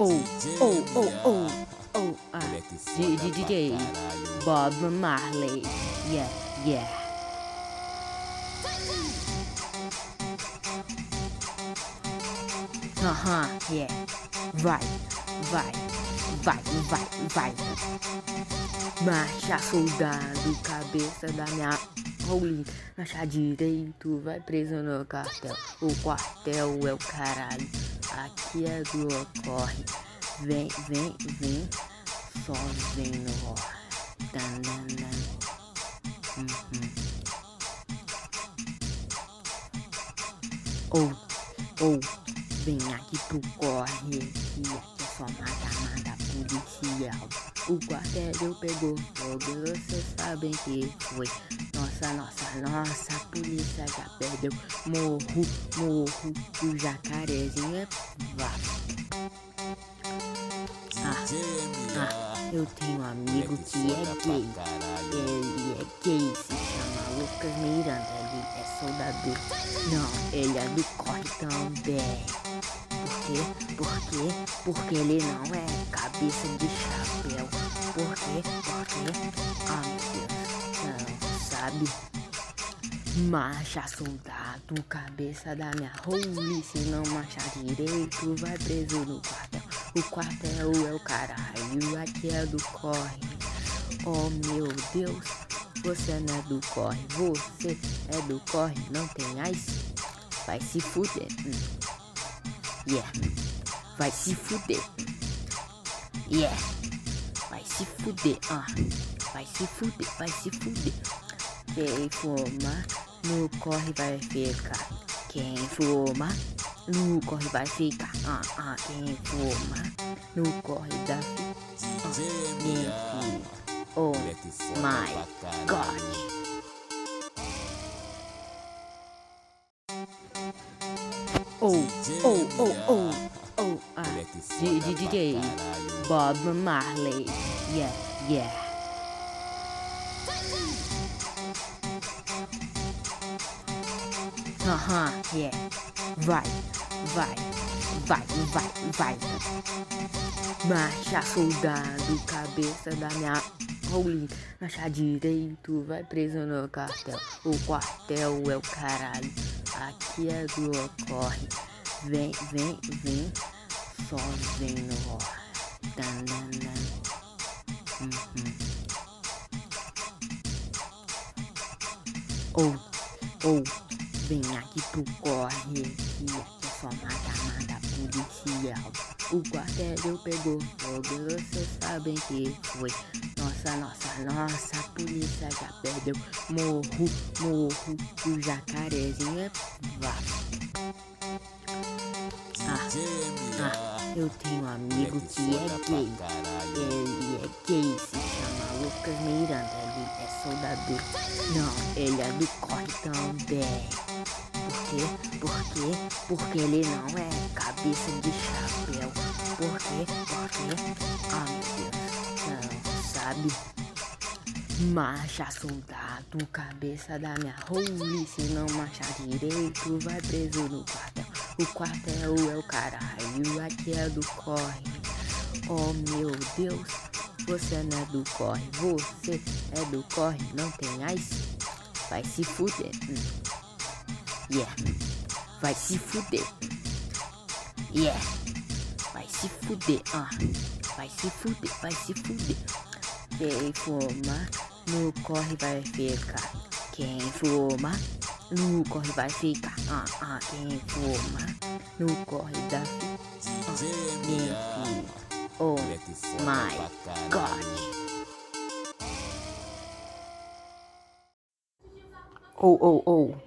Oh, oh, oh, oh, oh, ah, DJ Bob Marley, yeah, yeah. Aham, uh-huh, yeah. Vai, vai, vai, vai, vai. Marcha, soldado, cabeça da minha Rolling. Marcha direito, vai preso no cartel. O quartel é o caralho. Aqui é do ocorre. Vem, vem, vem. Sozinho, ó. Dan, dan, dan. Uhum. Ou, ou, vem aqui pro corre. Que aqui é mata, mata policial. O quartel pegou fogo, vocês sabem que foi. Nossa, nossa, nossa, polícia já perdeu. Morro, morro, o jacarezinho é vá. Ah, ah, eu tenho um amigo que é gay. Ele é gay, se chama Lucas Miranda. Ele é soldador. Não, ele é do corre também. Por quê? Quê? Porque ele não é cabeça de chapéu. Por quê? Porque, ah meu Deus, não sabe? Marcha soldado, cabeça da minha role. Se não marchar direito, vai preso no quartel. O quartel é o caralho, aqui é do corre. Oh meu Deus, você não é do corre, você é do corre, não tem ice? Vai se fuder. Hum. Yeah, vai se fuder. Yeah, vai se fuder. Ah, vai se fuder, vai se fuder. Quem fuma no corre vai ficar. Quem fuma no corre vai ficar. Ah, ah, quem fuma no corre da ah, Oh my god. Oh, oh, oh, oh, ah, DJ Bob Marley, yeah, yeah. Aham, uh -huh, yeah. Vai, vai, vai, vai, vai. Marcha, soldado, cabeça da minha Rolling. Marcha direito, vai preso no cartel. O quartel é o caralho. Aqui é do ocorre. Vem, vem, vem. Sozinho, dan. Uhum. Ou, ou. Vem aqui pro corre, que aqui é só mata, mata policial. O quartel pegou fogo, vocês sabem que foi. Nossa, nossa, nossa, a polícia já perdeu. Morro, morro, o jacarezinho é vá. Ah, eu tenho um amigo que é gay. Ele é gay, se chama Lucas Miranda. Ele é soldador. Não, ele é do corre também. Por quê? Por quê? Porque ele não é cabeça de chapéu. Por quê? Porque, ah meu Deus, não sabe? Marcha soldado, cabeça da minha role. Se não marchar direito, vai preso no quartel. O quartel é o caralho, aqui é do corre. Oh meu Deus, você não é do corre, você é do corre, não tem ice? Vai se fuder. Yeah. Vai se fuder. Yeah. Vai se fuder. Ah. Vai se fuder, vai se fuder. Quem fuma no corre vai ficar. Quem fuma no corre vai ficar. Ah, ah. Quem fuma no corre da ah, Oh my god. Oh, oh, oh.